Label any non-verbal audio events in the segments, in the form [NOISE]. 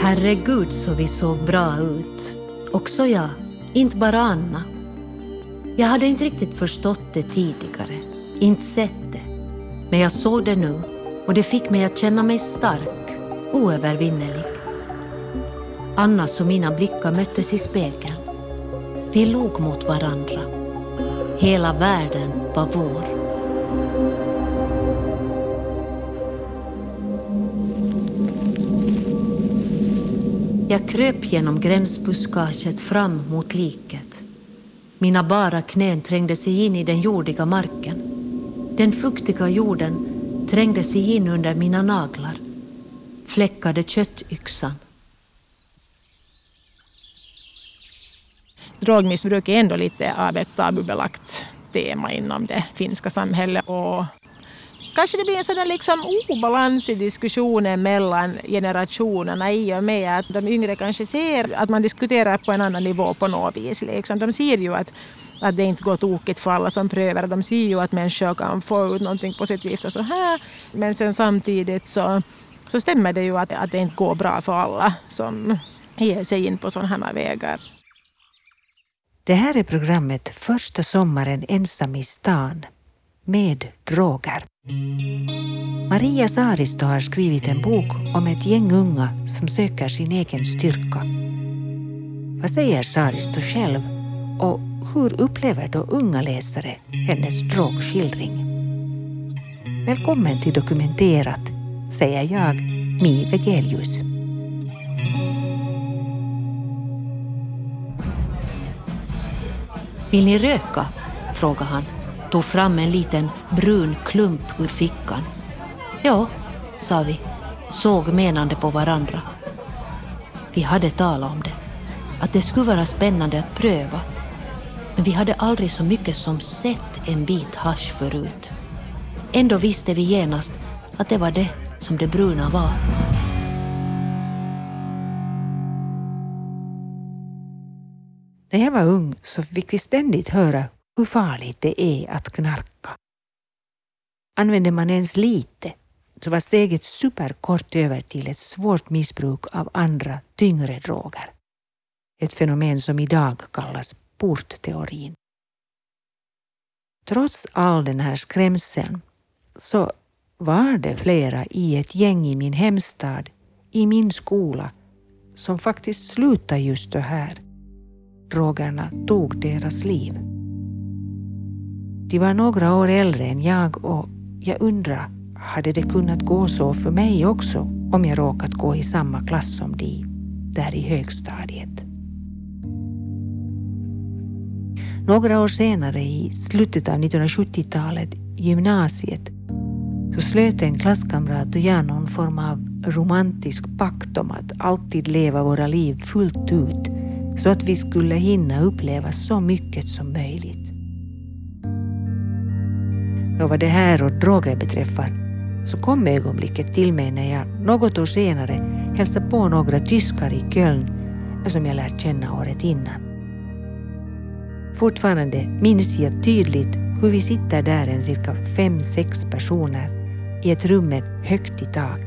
Herregud så vi såg bra ut. Också jag, inte bara Anna. Jag hade inte riktigt förstått det tidigare, inte sett det. Men jag såg det nu och det fick mig att känna mig stark, oövervinnelig. Annas och mina blickar möttes i spegeln. Vi log mot varandra. Hela världen var vår. Jag kröp genom gränsbuskaget fram mot liket. Mina bara knän trängde sig in i den jordiga marken. Den fuktiga jorden trängde sig in under mina naglar, fläckade köttyxan. Drogmissbruk är ändå lite av ett tabubelagt tema inom det finska samhället och kanske det blir en sådan liksom obalans i diskussionen mellan generationerna i och med att de yngre kanske ser att man diskuterar på en annan nivå på något vis. Liksom. De ser ju att, att det inte går tokigt för alla som prövar. De ser ju att människor kan få ut någonting positivt och så här. Men sen samtidigt så, så stämmer det ju att, att det inte går bra för alla som ger sig in på sådana här vägar. Det här är programmet Första sommaren ensam i stan med droger. Maria Saaristo har skrivit en bok om ett gäng unga som söker sin egen styrka. Vad säger Saaristo själv och hur upplever då unga läsare hennes drogskildring? Välkommen till Dokumenterat, säger jag, Mi Vegelius. Vill ni röka? frågar han tog fram en liten brun klump ur fickan. Ja, sa vi, såg menande på varandra. Vi hade talat om det, att det skulle vara spännande att pröva. Men vi hade aldrig så mycket som sett en bit hasch förut. Ändå visste vi genast att det var det som det bruna var. När jag var ung så fick vi ständigt höra hur farligt det är att knarka. Använder man ens lite så var steget superkort över till ett svårt missbruk av andra, tyngre droger. Ett fenomen som idag kallas portteorin. Trots all den här skrämseln så var det flera i ett gäng i min hemstad, i min skola, som faktiskt slutade just så här. Drogerna tog deras liv. De var några år äldre än jag och jag undrar, hade det kunnat gå så för mig också om jag råkat gå i samma klass som de, där i högstadiet? Några år senare, i slutet av 1970-talet, gymnasiet, så slöt en klasskamrat och jag någon form av romantisk pakt om att alltid leva våra liv fullt ut så att vi skulle hinna uppleva så mycket som möjligt. Och vad det här och droger beträffar så kom ögonblicket till mig när jag något år senare hälsade på några tyskar i Köln som jag lärt känna året innan. Fortfarande minns jag tydligt hur vi sitter där en cirka fem, sex personer i ett rum med högt i tak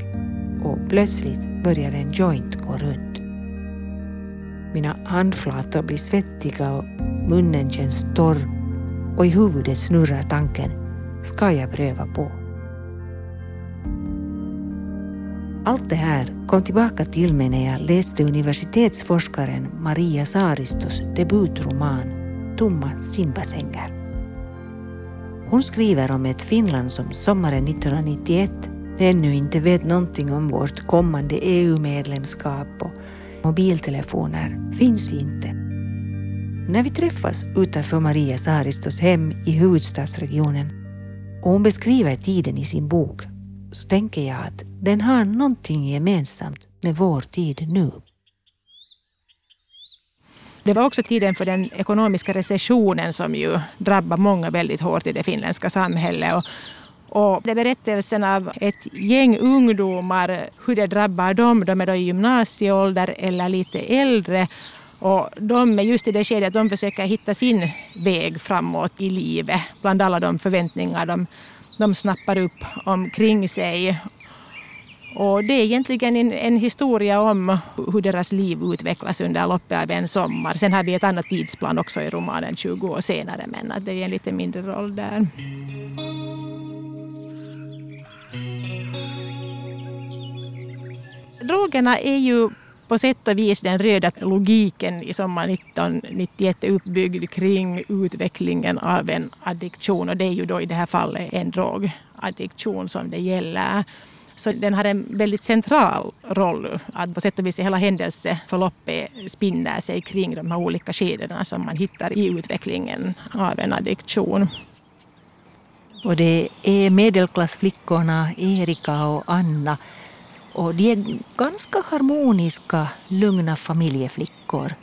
och plötsligt börjar en joint gå runt. Mina handflator blir svettiga och munnen känns torr och i huvudet snurrar tanken ska jag pröva på. Allt det här kom tillbaka till mig när jag läste universitetsforskaren Maria Saaristos debutroman Tomma simbassänger. Hon skriver om ett Finland som sommaren 1991 ännu inte vet någonting om vårt kommande EU-medlemskap och mobiltelefoner finns inte. När vi träffas utanför Maria Saaristos hem i huvudstadsregionen och hon beskriver tiden i sin bok så tänker jag att den har någonting gemensamt med vår tid nu. Det var också tiden för den ekonomiska recessionen som ju drabbar många väldigt hårt i det finländska samhället. Och, och det är berättelsen av ett gäng ungdomar, hur det drabbar dem. De är då i gymnasieålder eller lite äldre. Och de är just i det skedet att de försöker hitta sin väg framåt i livet bland alla de förväntningar de, de snappar upp omkring sig. Och det är egentligen en, en, historia om hur deras liv utvecklas under loppet av en sommar. Sen har vi ett annat tidsplan också i romanen 20 år senare men att det är en lite mindre roll där. Drogerna är ju på sätt och vis den röda logiken i Sommar 1991 är uppbyggd kring utvecklingen av en addiktion och det är ju då i det här fallet en drogaddiktion som det gäller. Så den har en väldigt central roll. Att på sätt och vis hela händelseförloppet spinner sig kring de här olika skedena som man hittar i utvecklingen av en addiktion. Och det är medelklassflickorna Erika och Anna och de är ganska harmoniska, lugna familjeflickor.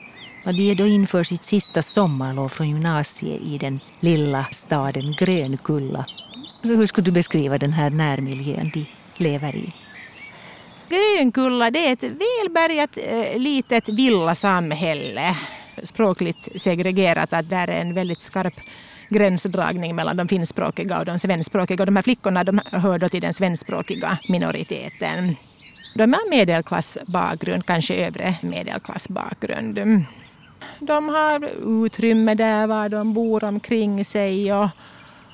Och de är då inför sitt sista sommarlov från gymnasiet i den lilla staden Grönkulla. Hur skulle du beskriva den här närmiljön de lever i? Grönkulla det är ett välbärgat eh, litet villasamhälle. Språkligt segregerat, att där är en väldigt skarp gränsdragning mellan de finskspråkiga och de svenskspråkiga. Och de här flickorna de hör då till den svenskspråkiga minoriteten. De har medelklassbakgrund, kanske övre medelklassbakgrund. De har utrymme där var de bor omkring sig och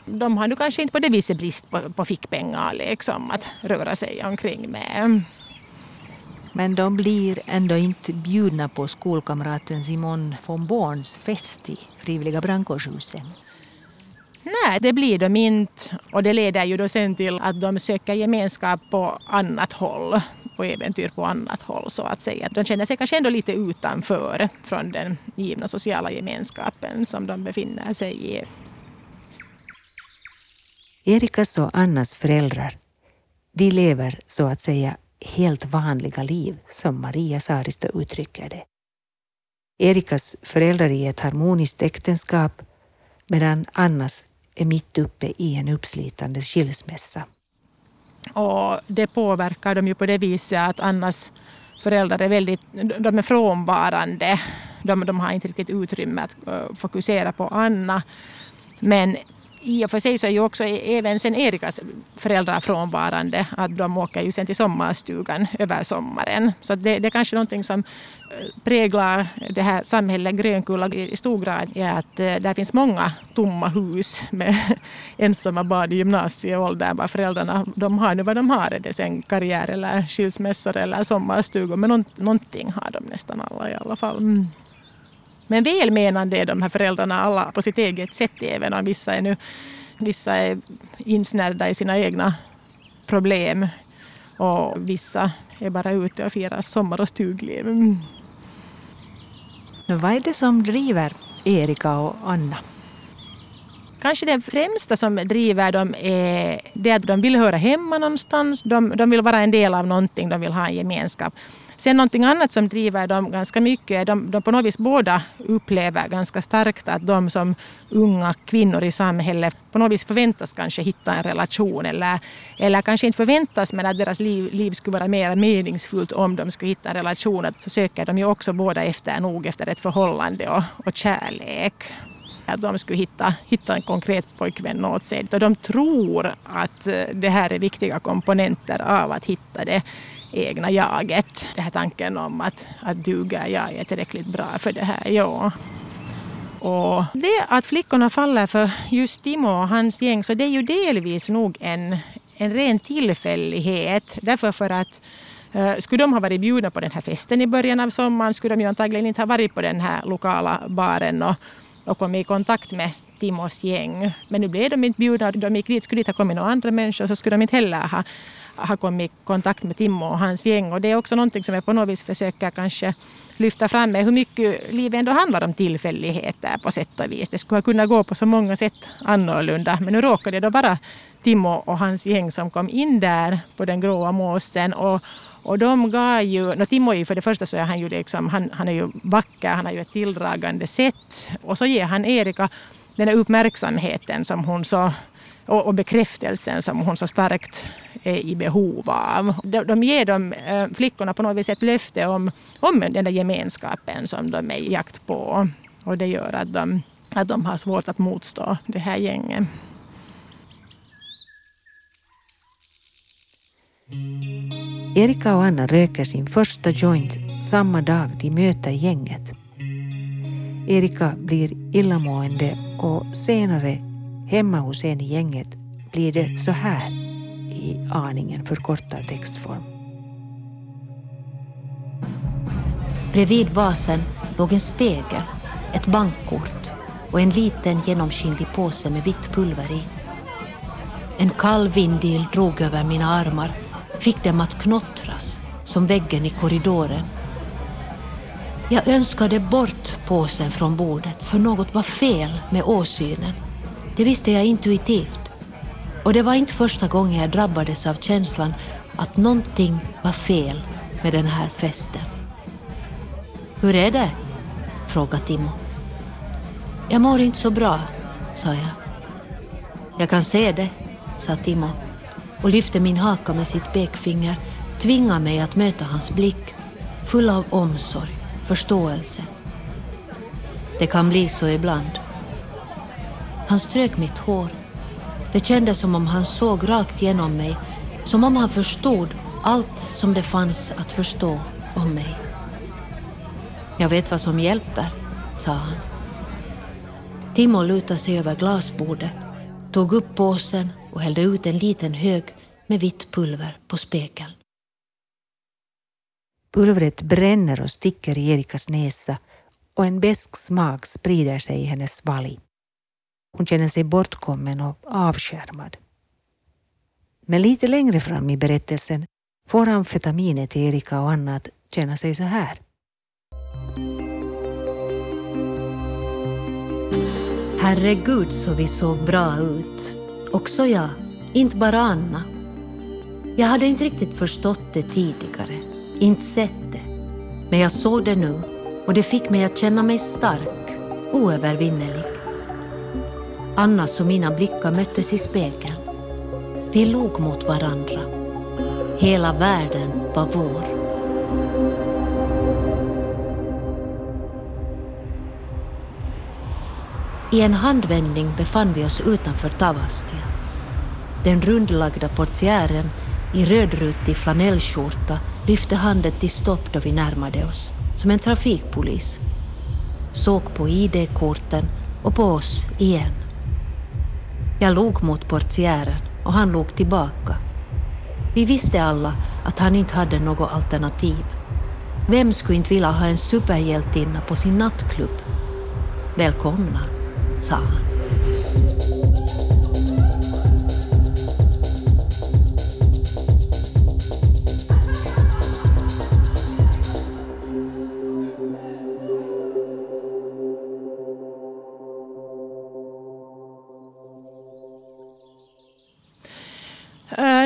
de har nu kanske inte på det viset brist på, på fickpengar liksom, att röra sig omkring med. Men de blir ändå inte bjudna på skolkamraten Simon von Borns fest i Frivilliga brandkårshuset. Nej, det blir de inte. Och det leder ju då sen till att de söker gemenskap på annat håll och äventyr på annat håll så att säga. De känner sig kanske ändå lite utanför från den givna sociala gemenskapen som de befinner sig i. Erikas och Annas föräldrar, de lever så att säga helt vanliga liv som Maria Saaristo uttrycker det. Erikas föräldrar är i ett harmoniskt äktenskap medan Annas är mitt uppe i en uppslitande skilsmässa. Och det påverkar dem ju på det viset att Annas föräldrar är väldigt de är frånvarande. De, de har inte riktigt utrymme att eh, fokusera på Anna. Men i och för sig så är ju också e- även sen Erikas föräldrar frånvarande. Att de åker ju sen till sommarstugan över sommaren. Så det, det är kanske någonting som eh, präglar det här samhället Grönkulla i stor grad är att eh, där finns många tomma hus med [LAUGHS] ensamma barn i gymnasieåldern. Föräldrarna de har nu vad de har, det sen karriär eller skilsmässor eller sommarstugor. Men någonting har de nästan alla i alla fall. Mm. Men välmenande är de här föräldrarna alla på sitt eget sätt även om vissa är, nu, vissa är insnärda i sina egna problem och vissa är bara ute och firar sommar och stugliv. Mm. Vad är det som driver Erika och Anna? Kanske det främsta som driver dem är det att de vill höra hemma någonstans. De, de vill vara en del av någonting, de vill ha en gemenskap. Sen någonting annat som driver dem ganska mycket, är de, de på något vis båda upplever ganska starkt att de som unga kvinnor i samhället på något vis förväntas kanske hitta en relation eller, eller kanske inte förväntas men att deras liv, liv skulle vara mer meningsfullt om de skulle hitta en relation. Så söker de ju också båda efter nog efter ett förhållande och, och kärlek att de skulle hitta, hitta en konkret pojkvän åt sig. Och de tror att eh, det här är viktiga komponenter av att hitta det egna jaget. Den här tanken om att, att duga, jag är tillräckligt bra för det här. Ja. Och det att flickorna faller för just Timo och hans gäng så det är ju delvis nog en, en ren tillfällighet. Därför för att eh, skulle de ha varit bjudna på den här festen i början av sommaren skulle de ju antagligen inte ha varit på den här lokala baren och, och kommit i kontakt med Timos gäng. Men nu blev de inte bjudna. De gick dit, skulle dit ha kommit några andra människor så skulle de inte heller ha ha kommit i kontakt med Timo och hans gäng. Och det är också någonting som jag på något vis försöker kanske lyfta fram med hur mycket livet ändå handlar om tillfälligheter på sätt och vis. Det skulle kunna gå på så många sätt annorlunda. Men nu råkade det då vara Timo och hans gäng som kom in där på den gråa måsen. Och, och de gav ju, no Timo är ju för det första så är han ju liksom, han, han är ju vacker, han har ju ett tilldragande sätt. Och så ger han Erika den här uppmärksamheten som hon så och, och bekräftelsen som hon så starkt är i behov av. De, de ger de eh, flickorna på något vis ett löfte om, om den där gemenskapen som de är i jakt på. Och det gör att de, att de har svårt att motstå det här gänget. Erika och Anna röker sin första joint samma dag de möter gänget. Erika blir illamående och senare hemma hos en i gänget blir det så här i aningen förkortad textform. Bredvid vasen låg en spegel, ett bankkort och en liten genomskinlig påse med vitt pulver i. En kall vindil drog över mina armar, fick dem att knottras som väggen i korridoren. Jag önskade bort påsen från bordet för något var fel med åsynen. Det visste jag intuitivt. Och det var inte första gången jag drabbades av känslan att någonting var fel med den här festen. Hur är det? frågade Timo. Jag mår inte så bra, sa jag. Jag kan se det, sa Timo och lyfte min haka med sitt pekfinger, tvingade mig att möta hans blick, full av omsorg, förståelse. Det kan bli så ibland. Han strök mitt hår. Det kändes som om han såg rakt genom mig, som om han förstod allt som det fanns att förstå om mig. Jag vet vad som hjälper, sa han. Timo lutade sig över glasbordet, tog upp påsen och hällde ut en liten hög med vitt pulver på spegeln. Pulvret bränner och sticker i Erikas näsa och en besk smak sprider sig i hennes svalg. Hon känner sig bortkommen och avskärmad. Men lite längre fram i berättelsen får amfetaminet Erika och Anna att känna sig så här. Herregud så vi såg bra ut. Också jag, inte bara Anna. Jag hade inte riktigt förstått det tidigare, inte sett det. Men jag såg det nu och det fick mig att känna mig stark, oövervinnelig. Annas och mina blickar möttes i spegeln. Vi log mot varandra. Hela världen var vår. I en handvändning befann vi oss utanför Tavastia. Den rundlagda portiären i rödrutig flanellskjorta lyfte handen till stopp då vi närmade oss, som en trafikpolis. Såg på ID-korten och på oss igen. Jag log mot portiären och han log tillbaka. Vi visste alla att han inte hade något alternativ. Vem skulle inte vilja ha en superhjältinna på sin nattklubb? Välkomna sa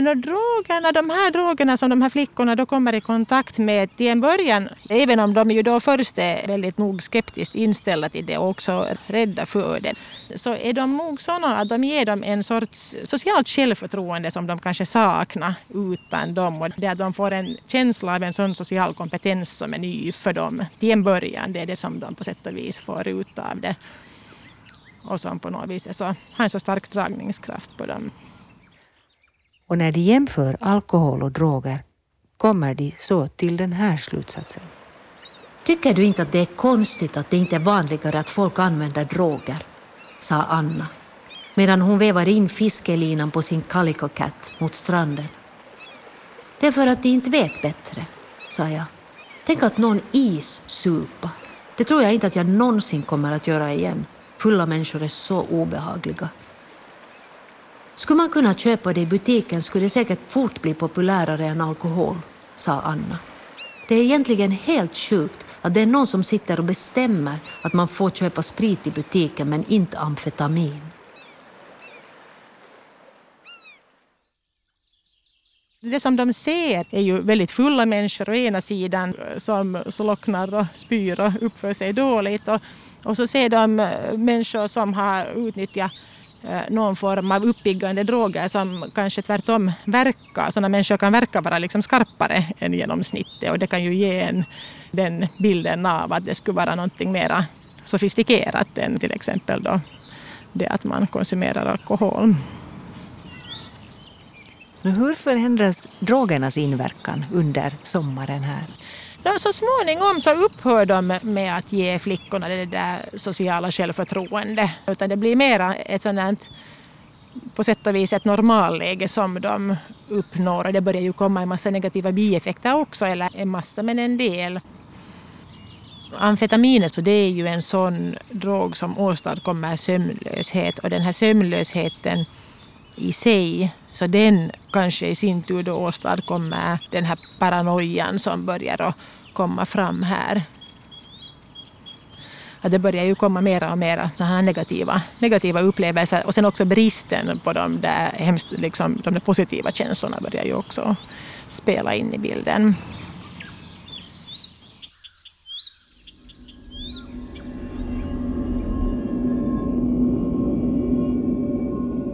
Men drogerna, de här drogerna som de här flickorna då kommer i kontakt med till en början, även om de ju då först är väldigt nog skeptiskt inställda till det och också rädda för det, så är de nog sådana att de ger dem en sorts socialt självförtroende som de kanske saknar utan dem. Och det att de får en känsla av en sån social kompetens som är ny för dem till en början, det är det som de på sätt och vis får ut av det. Och som på något vis är så, har en så stark dragningskraft på dem. Och när de jämför alkohol och droger kommer de så till den här slutsatsen. Tycker du inte att det är konstigt att det inte är vanligare att folk använder droger? sa Anna medan hon vevar in fiskelinan på sin Calico Cat mot stranden. Det är för att de inte vet bättre, sa jag. Tänk att någon is supa. Det tror jag inte att jag någonsin kommer att göra igen. Fulla människor är så obehagliga. Skulle man kunna köpa det i butiken skulle det säkert fort bli populärare än alkohol, sa Anna. Det är egentligen helt sjukt att det är någon som sitter och bestämmer att man får köpa sprit i butiken men inte amfetamin. Det som de ser är ju väldigt fulla människor å ena sidan eh, som slocknar och spyr och uppför sig dåligt. Och, och så ser de eh, människor som har utnyttjat Eh, någon form av uppiggande droger som kanske tvärtom verkar, sådana människor kan verka vara liksom skarpare än genomsnittet och det kan ju ge en den bilden av att det skulle vara någonting mera sofistikerat än till exempel då det att man konsumerar alkohol. Hur förändras drogernas inverkan under sommaren här? Så småningom så upphör de med att ge flickorna det där sociala självförtroende. Utan det blir mera ett sådant på sätt och vis ett normalläge som de uppnår. Och det börjar ju komma en massa negativa bieffekter också, eller en massa men en del. Amfetaminet så det är ju en sån drog som åstadkommer sömnlöshet och den här sömnlösheten i sig, så den kanske i sin tur då åstadkommer den här paranoian som börjar att komma fram här. Att det börjar ju komma mera och mera så här negativa, negativa upplevelser och sen också bristen på de där, hemskt, liksom, de där positiva känslorna börjar ju också spela in i bilden.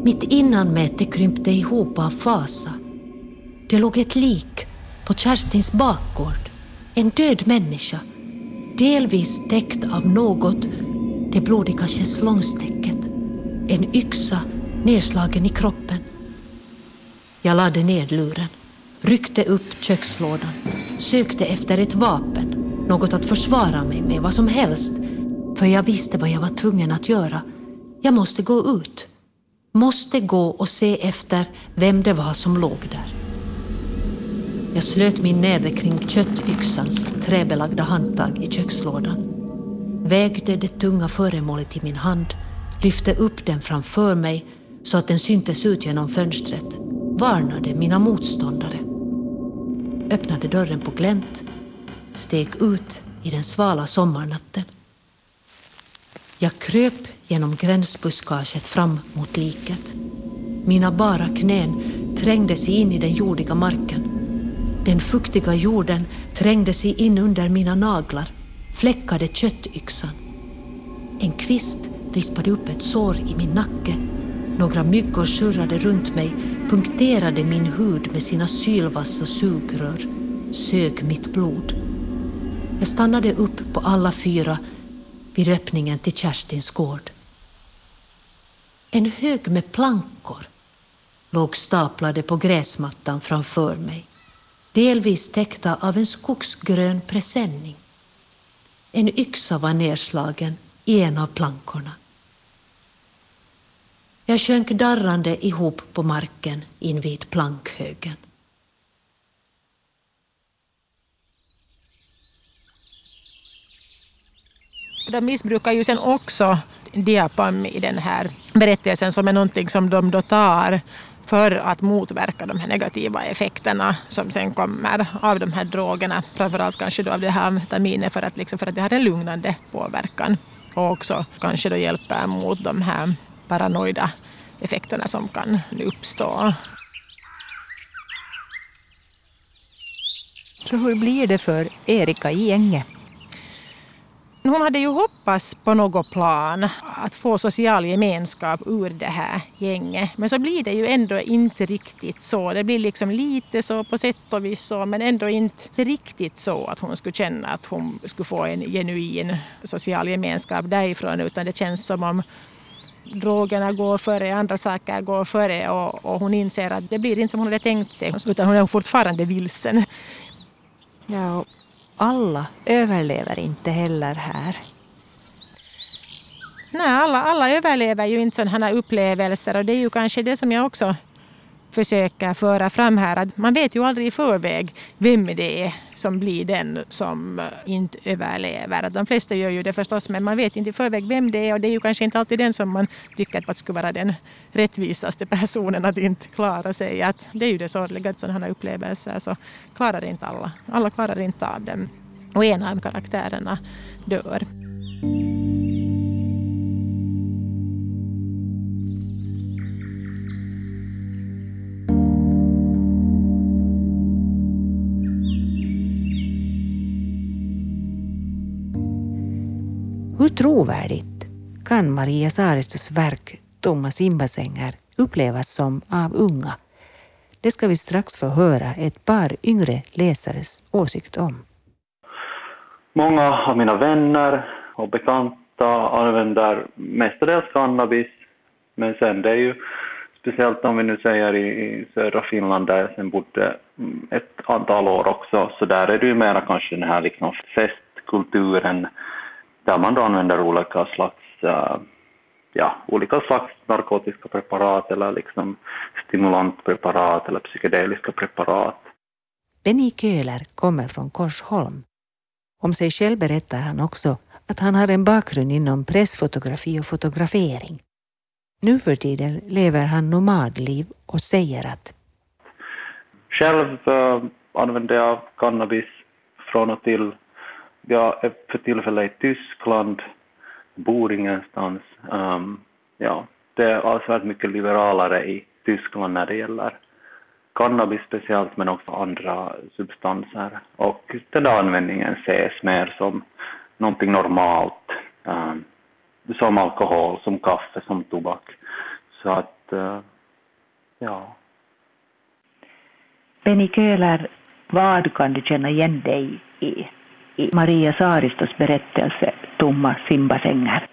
Mitt innanmäte krympte ihop av fasa. Det låg ett lik på Kerstins bakgård. En död människa, delvis täckt av något, det blodiga schäslongstäcket. En yxa nedslagen i kroppen. Jag lade ned luren, ryckte upp kökslådan, sökte efter ett vapen, något att försvara mig med, vad som helst, för jag visste vad jag var tvungen att göra. Jag måste gå ut måste gå och se efter vem det var som låg där. Jag slöt min näve kring köttyxans träbelagda handtag i kökslådan, vägde det tunga föremålet i min hand, lyfte upp den framför mig så att den syntes ut genom fönstret, varnade mina motståndare, öppnade dörren på glänt, steg ut i den svala sommarnatten. Jag kröp genom gränsbuskaget fram mot liket. Mina bara knän trängde sig in i den jordiga marken. Den fuktiga jorden trängde sig in under mina naglar, fläckade köttyxan. En kvist rispade upp ett sår i min nacke. Några myggor surrade runt mig, punkterade min hud med sina sylvassa sugrör, sög mitt blod. Jag stannade upp på alla fyra vid öppningen till Kerstins gård. En hög med plankor låg staplade på gräsmattan framför mig, delvis täckta av en skogsgrön presenning. En yxa var nedslagen i en av plankorna. Jag sjönk darrande ihop på marken invid plankhögen. De missbrukar ju sen också diapam i den här berättelsen som är någonting som de då tar för att motverka de här negativa effekterna som sen kommer av de här drogerna. Framförallt kanske då av det här amfetaminet för att, liksom, för att det har en lugnande påverkan och också kanske då hjälper mot de här paranoida effekterna som kan uppstå. Så hur blir det för Erika i gänget? Hon hade ju hoppats på något plan att få social gemenskap ur det här gänget. Men så blir det ju ändå inte riktigt så. Det blir liksom lite så på sätt och vis så men ändå inte riktigt så att hon skulle känna att hon skulle få en genuin social gemenskap därifrån utan det känns som om drogerna går före, andra saker går före och, och hon inser att det blir inte som hon hade tänkt sig utan hon är fortfarande vilsen. Ja, alla överlever inte heller här. Nej, alla, alla överlever ju inte sådana här upplevelser och det är ju kanske det som jag också försöker föra fram här. Att man vet ju aldrig i förväg vem det är som blir den som eh, inte överlever. De flesta gör ju det förstås men man vet inte i förväg vem det är och det är ju kanske inte alltid den som man tycker att skulle vara den rättvisaste personen att inte klara sig. Att det är ju det sorgliga att sådana här upplevelser så klarar inte alla. Alla klarar inte av dem. Och en av karaktärerna dör. Hur trovärdigt kan Maria Saaristos verk Tomma simbassänger upplevas som av unga? Det ska vi strax få höra ett par yngre läsares åsikt om. Många av mina vänner och bekanta använder mestadels cannabis, men sen det är ju speciellt om vi nu säger i, södra Finland där jag sen bodde mm, ett antal år också, så där är det ju mera kanske den här liksom festkulturen där man då använder olika slags, uh, ja, olika slags narkotiska preparat eller liksom stimulantpreparat eller psykedeliska preparat. Benny Köhler kommer från Korsholm. Om sig själv berättar han också att han har en bakgrund inom pressfotografi och fotografering. Nu för tiden lever han nomadliv och säger att Själv uh, använder jag cannabis från och till. Jag är för tillfället i Tyskland, bor ingenstans. Um, ehm, ja, det är avsevärt mycket liberalare i Tyskland när det gäller cannabis speciellt, men också andra substanser. Och den där användningen ses mer som någonting normalt, um, som alkohol, som kaffe, som tobak. Så att, uh, ja. Benny Köhler, vad kan du känna igen dig i, i Maria Saaristos berättelse Tomma simbassänger?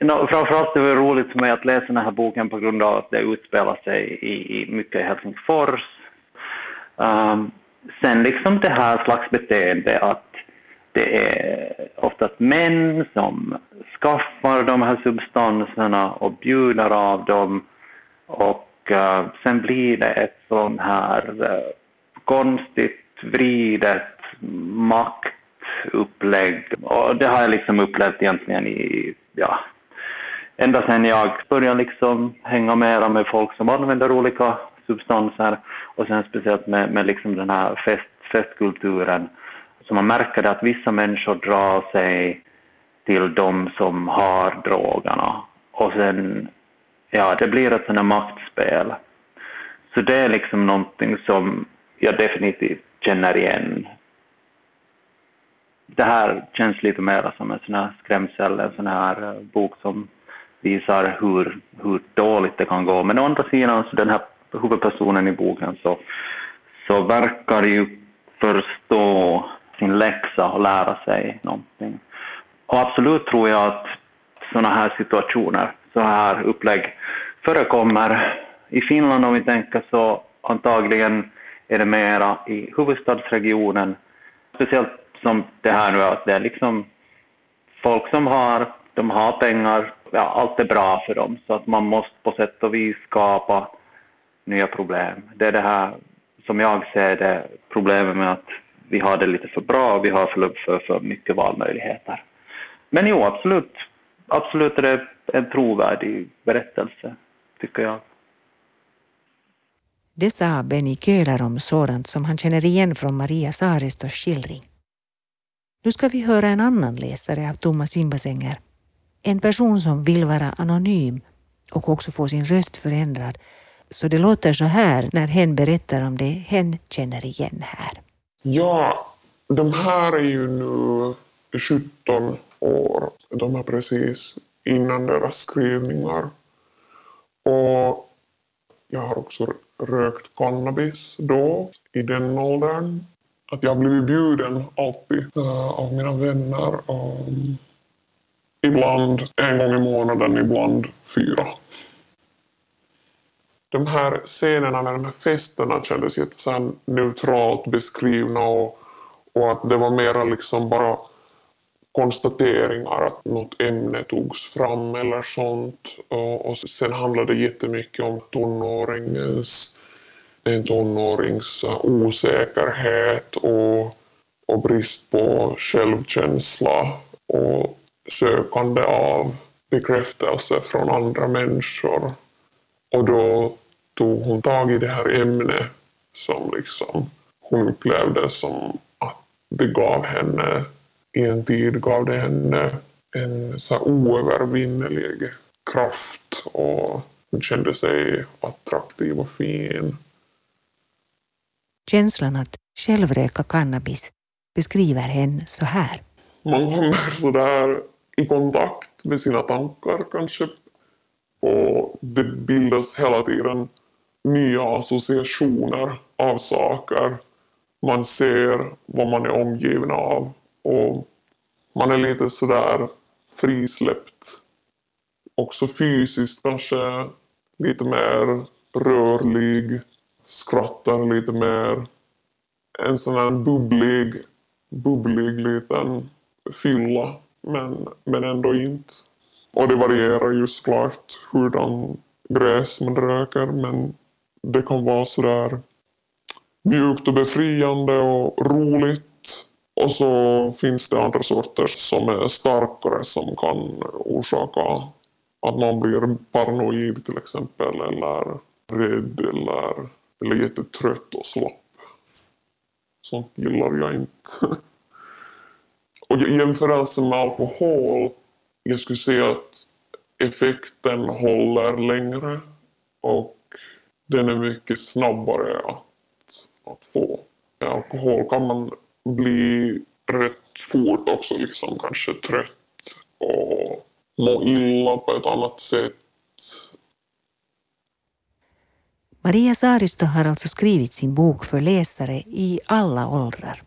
No, framförallt det det roligt för mig att läsa den här boken på grund av att det utspelar sig i, i mycket i Helsingfors. Um, sen liksom det här slags beteende att det är oftast män som skaffar de här substanserna och bjuder av dem och uh, sen blir det ett sånt här uh, konstigt vridet maktupplägg och det har jag liksom upplevt egentligen i, ja, ända sedan jag började liksom hänga mera med folk som använder olika substanser och sen speciellt med, med liksom den här fest, festkulturen. Så man märker att vissa människor drar sig till de som har drogerna och sen, ja, det blir ett sånt här maktspel. Så det är liksom någonting som jag definitivt känner igen. Det här känns lite mer som en sån här skrämsel, en sån här eh, bok som visar hur, hur dåligt det kan gå. Men å andra sidan, så den här huvudpersonen i boken så, så verkar ju förstå sin läxa och lära sig någonting. Och absolut tror jag att såna här situationer, så här upplägg förekommer. I Finland om vi tänker så antagligen är det mera i huvudstadsregionen. Speciellt som det här nu att det är liksom folk som har, de har pengar, ja, allt är bra för dem så att man måste på sätt och vis skapa nya problem. Det är det här som jag ser det problemet med att vi har det lite för bra och vi har för, för, för mycket valmöjligheter. Men jo, absolut, absolut är det en trovärdig berättelse, tycker jag. Det sa Benny Köhler om sådant som han känner igen från Maria Saaristos skildring. Nu ska vi höra en annan läsare av Tomma simbassänger. En person som vill vara anonym och också få sin röst förändrad. Så det låter så här när hen berättar om det hen känner igen här. Ja, de här är ju nu 17 år. De är precis innan deras skrivningar. Och jag har också rökt cannabis då, i den åldern. Att jag har blivit bjuden alltid uh, av mina vänner. Um, ibland en gång i månaden, ibland fyra. De här scenerna med de här festerna kändes jätte så neutralt beskrivna och, och att det var mera liksom bara konstateringar att något ämne togs fram eller sånt. Och, och sen handlade det jättemycket om tonåringens, en tonårings osäkerhet och, och brist på självkänsla och sökande av bekräftelse från andra människor. Och då tog hon tag i det här ämnet som liksom hon upplevde som att det gav henne i en tid gav det henne en så oövervinnelig kraft och hon kände sig attraktiv och fin. Känslan att själv röka cannabis beskriver henne så här. Man kommer sådär i kontakt med sina tankar kanske och det bildas hela tiden nya associationer av saker. Man ser vad man är omgiven av och man är lite sådär frisläppt. Också fysiskt kanske lite mer rörlig, skrattar lite mer. En sån här bubblig, bubblig liten fylla, men, men ändå inte. Och det varierar ju såklart hurdan gräs man röker, men det kan vara sådär mjukt och befriande och roligt. Och så finns det andra sorter som är starkare som kan orsaka att man blir paranoid till exempel eller rädd eller, eller jättetrött och slapp. Sånt gillar jag inte. [LAUGHS] och i jämförelse med alkohol, jag skulle säga att effekten håller längre och den är mycket snabbare att, att få. Med alkohol kan man bli rätt fort också liksom kanske trött och må illa på ett annat sätt. Maria Saaristo har alltså skrivit sin bok för läsare i alla åldrar.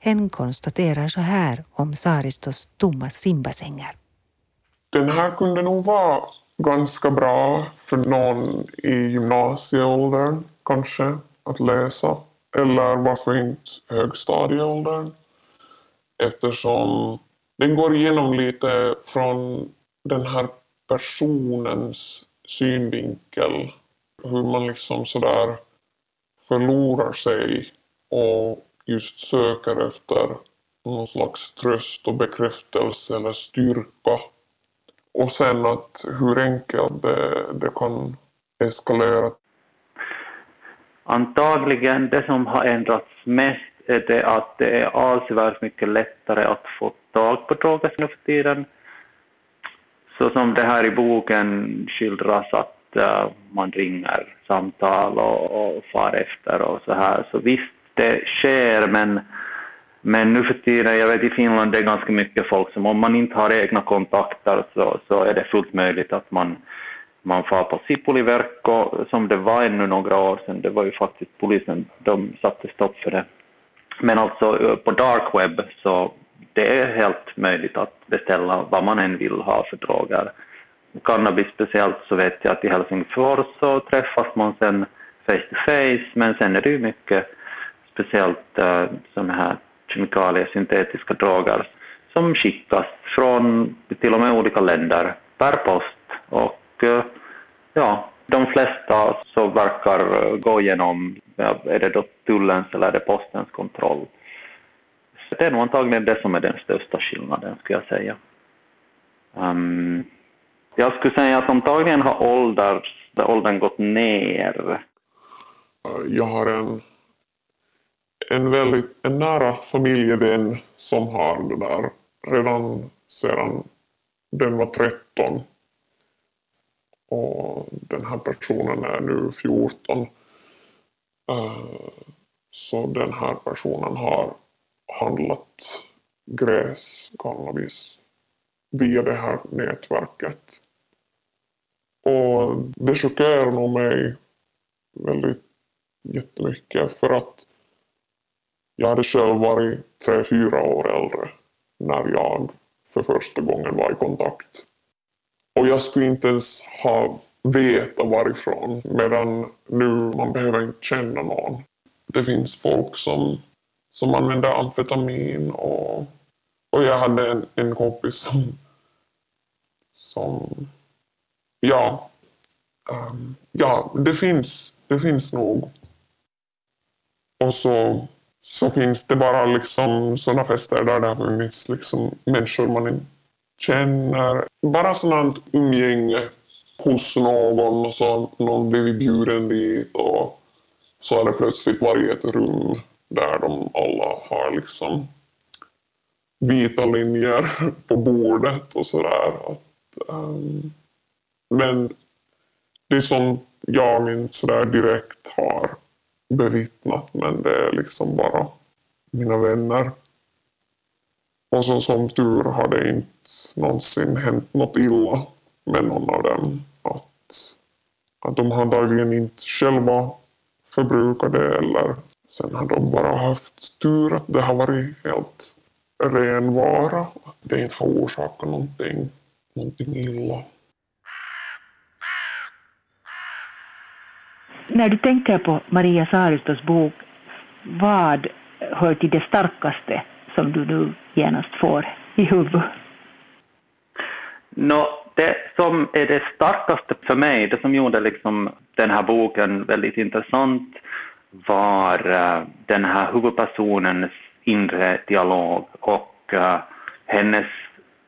Hen konstaterar så här om Saaristos tomma simbassänger. Den här kunde nog vara ganska bra för någon i gymnasieåldern kanske att läsa. Eller varför inte högstadieåldern? Eftersom den går igenom lite från den här personens synvinkel. Hur man liksom sådär förlorar sig och just söker efter någon slags tröst och bekräftelse eller styrka. Och sen att hur enkelt det, det kan eskalera. Antagligen det som har ändrats mest är det att det är avsevärt mycket lättare att få tag på droger nu för tiden. Så som det här i boken skildras att uh, man ringer samtal och, och far efter och så här. Så visst, det sker men, men nu för tiden, jag vet i Finland det är ganska mycket folk som om man inte har egna kontakter så, så är det fullt möjligt att man man far på Sipuliverkko som det var ännu några år sedan. Det var ju faktiskt polisen, de satte stopp för det. Men alltså eh, på dark web så det är helt möjligt att beställa vad man än vill ha för droger. Cannabis speciellt så vet jag att i Helsingfors så träffas man sen face to face men sen är det ju mycket speciellt eh, uh, sådana här kemikalier, syntetiska droger som skickas från till och med olika länder per post och uh, ja, de flesta så verkar eh, gå igenom, ja, är det då tullens eller är det postens kontroll. Så Det är nog antagligen det som är den största skillnaden, skulle jag säga. Um, jag skulle säga att antagligen har ålders, åldern gått ner. Jag har en, en väldigt en nära familjevän som har det där redan sedan den var 13 och den här personen är nu 14. Eh, så den här personen har handlat gräs, cannabis, via det här nätverket. Och det chockerar nog mig väldigt jättemycket för att jag hade själv varit tre, fyra år äldre när jag för första gången var i kontakt och jag skulle inte ens ha veta varifrån. Medan nu, man behöver inte känna någon. Det finns folk som, som använder amfetamin och, och jag hade en, en kompis som, som ja, um, ja, det finns, det finns nog. Och så, så finns det bara liksom sådana fester där det har funnits liksom människor man inte känner. Bara sådant umgänge hos någon och så någon blivit bjuden dit och så är det plötsligt varje ett rum där de alla har liksom vita linjer på bordet och sådär. Um, men det är som jag inte sådär direkt har bevittnat men det är liksom bara mina vänner och så som tur har det inte någonsin hänt något illa med någon av dem. Att, att de har antagligen inte själva förbrukat det eller sen har de bara haft tur att det har varit helt ren vara. Det inte har orsakat någonting, någonting illa. När du tänker på Maria Saristos bok, vad hör till det starkaste som du nu genast får i huvudet? No, det som är det starkaste för mig, det som gjorde liksom den här boken väldigt intressant var uh, den här huvudpersonens inre dialog och uh, hennes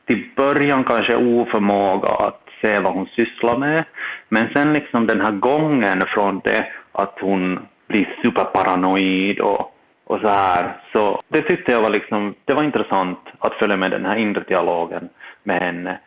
till början kanske oförmåga att se vad hon sysslar med. Men sen liksom den här gången från det att hon blir superparanoid och, och så här. Så det tyckte jag var liksom, det var intressant att följa med den här inre dialogen med henne.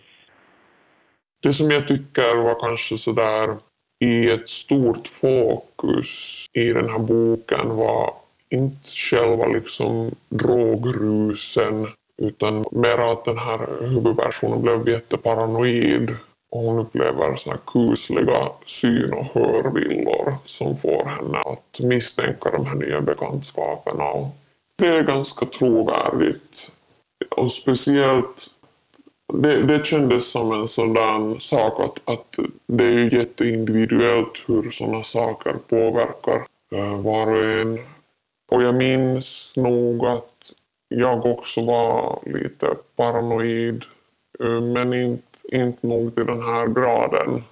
Det som jag tycker var kanske sådär i ett stort fokus i den här boken var inte själva liksom drogrusen utan mer att den här huvudpersonen blev jätteparanoid och hon upplever såna kusliga syn och hörvillor som får henne att misstänka de här nya bekantskaperna. Och det är ganska trovärdigt. Och speciellt det, det kändes som en sådan sak att, att det är ju jätteindividuellt hur sådana saker påverkar eh, var och en. Och jag minns nog att jag också var lite paranoid eh, men inte, inte nog till den här graden.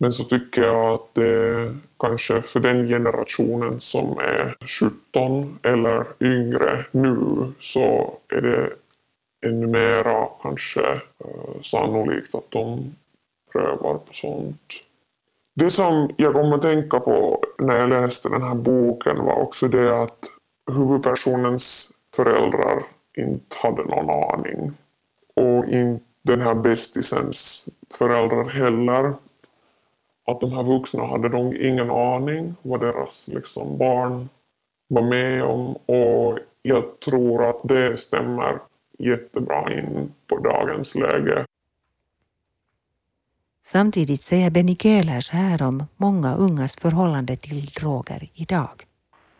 Men så tycker jag att det kanske för den generationen som är 17 eller yngre nu så är det ännu mera kanske eh, sannolikt att de prövar på sånt. Det som jag kom att tänka på när jag läste den här boken var också det att huvudpersonens föräldrar inte hade någon aning. Och inte den här bästisens föräldrar heller. Att de här vuxna hade nog ingen aning vad deras liksom, barn var med om. Och jag tror att det stämmer jättebra in på dagens läge. Samtidigt säger Benny Köhlers här om många ungas förhållande till droger idag.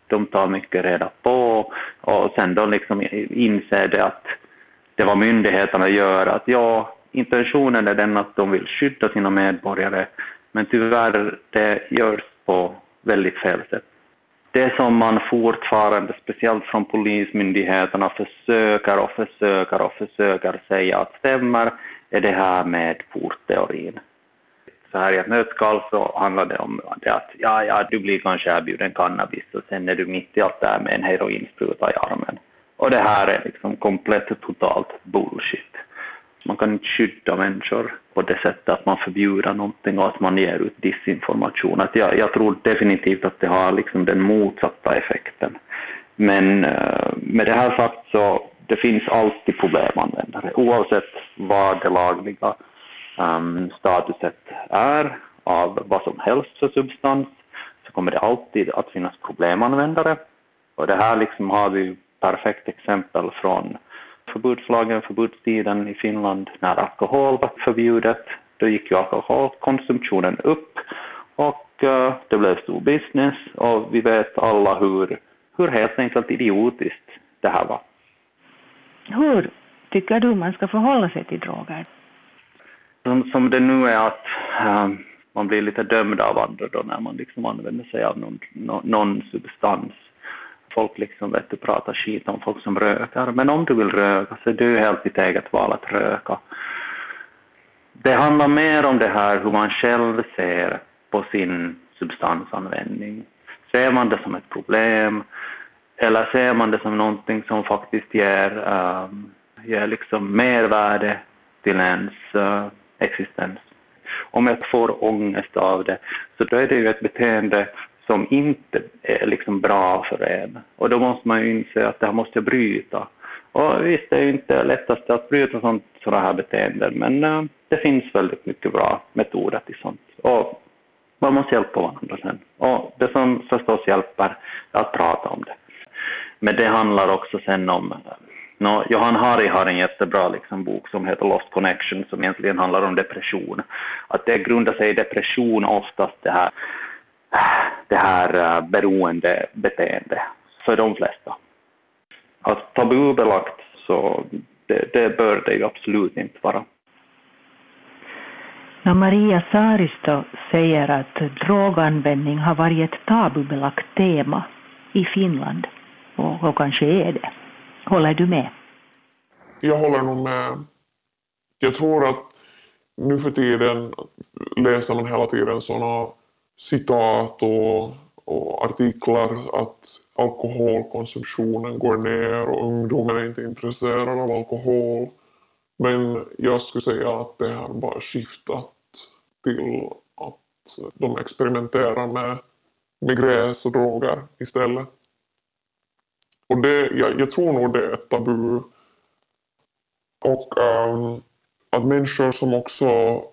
De tar mycket reda på och sen då liksom inser det att det vad myndigheterna gör, att ja, intentionen är den att de vill skydda sina medborgare, men tyvärr det görs på väldigt fel sätt det som man fortfarande, speciellt från polismyndigheterna, försöker och försöker och försöker säga att stämmer är det här med portteorin. Så här i ett nötskal så handlar det om det att ja, ja, du blir kanske erbjuden cannabis och sen är du mitt i allt det här med en heroinspruta i armen. Och det här är liksom komplett totalt bullshit. Man kan inte skydda människor på det sättet att man förbjuder någonting och att man ger ut disinformation. Att jag, jag tror definitivt att det har liksom den motsatta effekten. Men eh, med det här sagt så det finns alltid problemanvändare oavsett vad det lagliga um, statuset är av vad som helst för substans så kommer det alltid att finnas problemanvändare. Och det här liksom har vi perfekt exempel från förbudslagen, förbudstiden i Finland när alkohol var förbjudet. Då gick ju alkoholkonsumtionen upp och uh, det blev stor business och vi vet alla hur, hur helt enkelt idiotiskt det här var. Hur tycker du man ska förhålla sig till droger? Som, som det nu är att äh, man blir lite dömd av andra då när man liksom använder sig av någon, någon substans folk liksom vet du, pratar skit om folk som röker. Men om du vill röka så är det helt ditt eget val att röka. Det handlar mer om det här hur man själv ser på sin substansanvändning. Ser man det som ett problem eller ser man det som någonting som faktiskt ger, um, ger liksom mervärde till ens uh, existens? Om jag får ångest av det, så då är det ju ett beteende som inte är liksom bra för en. Och då måste man ju inse att det här måste jag bryta. Och visst, det är ju inte lättast att bryta sånt, sådana här beteenden, men eh, det finns väldigt mycket bra metoder till sånt. Och man måste hjälpa varandra sen. Och det som förstås hjälper är att prata om det. Men det handlar också sen om eh, No, Johan Hari har en jättebra liksom, bok som heter Lost Connection som egentligen handlar om depression. Att det grundar sig i depression oftast det här det här eh, uh, beroendebeteende för de flesta. Att tabubelagt så det, det bör det ju absolut inte vara. När Maria Saaristo säger att droganvändning har varit ett tabubelagt tema i Finland, och, och kanske är det. Håller du med? Jag håller nog med. Jag tror att nu för tiden läser man hela tiden sådana citat och, och artiklar att alkoholkonsumtionen går ner och ungdomen är inte intresserad av alkohol. Men jag skulle säga att det har bara skiftat till att de experimenterar med, med gräs och droger istället. Och det, jag, jag tror nog det är ett tabu. Och um, att människor som också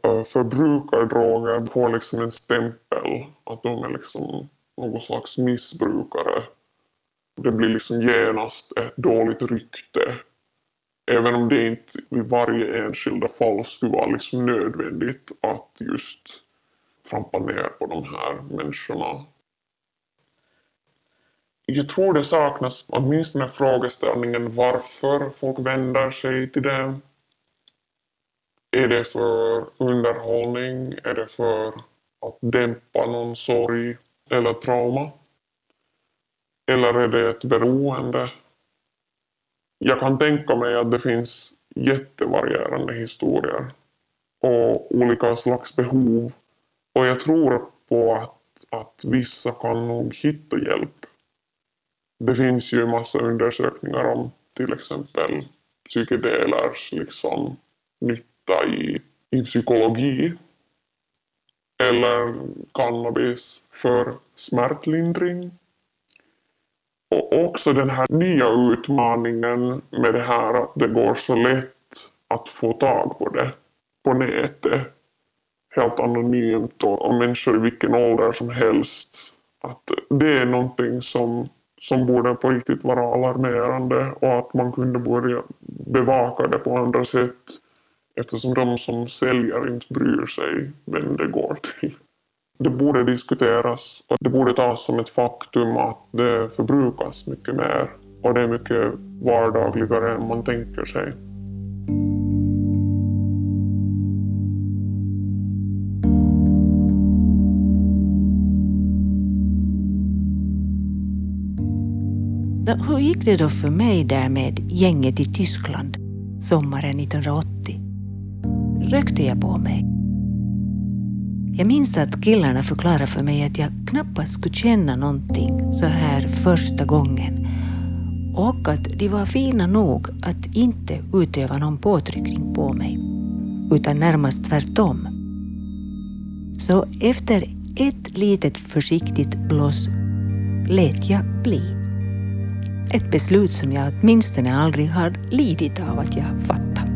uh, förbrukar droger får liksom en stämpel att de är liksom någon slags missbrukare. Det blir liksom genast ett dåligt rykte. Även om det inte i varje enskilda fall skulle vara liksom nödvändigt att just trampa ner på de här människorna. Jag tror det saknas åtminstone frågeställningen varför folk vänder sig till det. Är det för underhållning? Är det för att dämpa någon sorg eller trauma? Eller är det ett beroende? Jag kan tänka mig att det finns jättevarierande historier och olika slags behov. Och jag tror på att, att vissa kan nog hitta hjälp. Det finns ju massa undersökningar om till exempel psykedelers liksom, nytta i, i psykologi. Eller cannabis för smärtlindring. Och också den här nya utmaningen med det här att det går så lätt att få tag på det på nätet. Helt anonymt och, och människor i vilken ålder som helst. Att det är någonting som, som borde på riktigt vara alarmerande och att man kunde börja bevaka det på andra sätt eftersom de som säljer inte bryr sig vem det går till det borde diskuteras och det borde tas som ett faktum att det förbrukas mycket mer och det är mycket vardagligare än man tänker sig. Gick det då för mig där med gänget i Tyskland sommaren 1980? Rökte jag på mig? Jag minns att killarna förklarade för mig att jag knappast skulle känna någonting så här första gången och att de var fina nog att inte utöva någon påtryckning på mig, utan närmast tvärtom. Så efter ett litet försiktigt blås lät jag bli. Ett beslut som jag åtminstone aldrig har lidit av att jag fattat.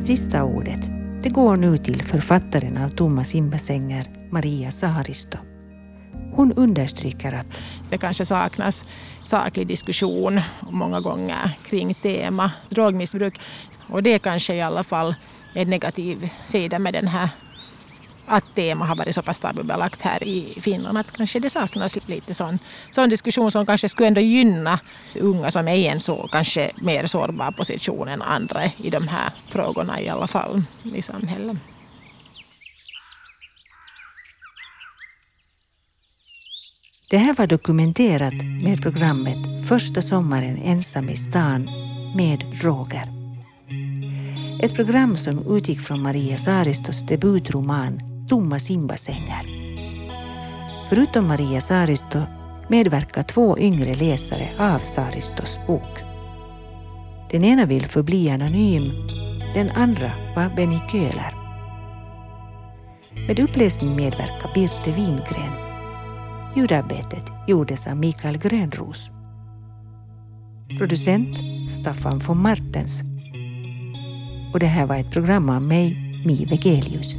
Sista ordet, det går nu till författaren av Tomma simbassänger, Maria Saharisto. Hon understryker att det kanske saknas saklig diskussion många gånger kring tema drogmissbruk. Och det kanske i alla fall är en negativ sida med den här att tema har varit så pass tabubelagt här i Finland att kanske det saknas lite sån, sån diskussion som kanske skulle ändå gynna unga som är i en så kanske mer sårbar position än andra i de här frågorna i alla fall i samhället. Det här var dokumenterat med programmet Första sommaren ensam i stan med Roger. Ett program som utgick från Maria Saristos debutroman tomma simbassänger. Förutom Maria Saristo medverkar två yngre läsare av Saristos bok. Den ena vill förbli anonym, den andra var Benny Köhler. Med uppläsning medverkar Birte Wingren. Ljudarbetet gjordes av Mikael Grönros. Producent Staffan von Martens. Och det här var ett program av mig, Mi Vegelius.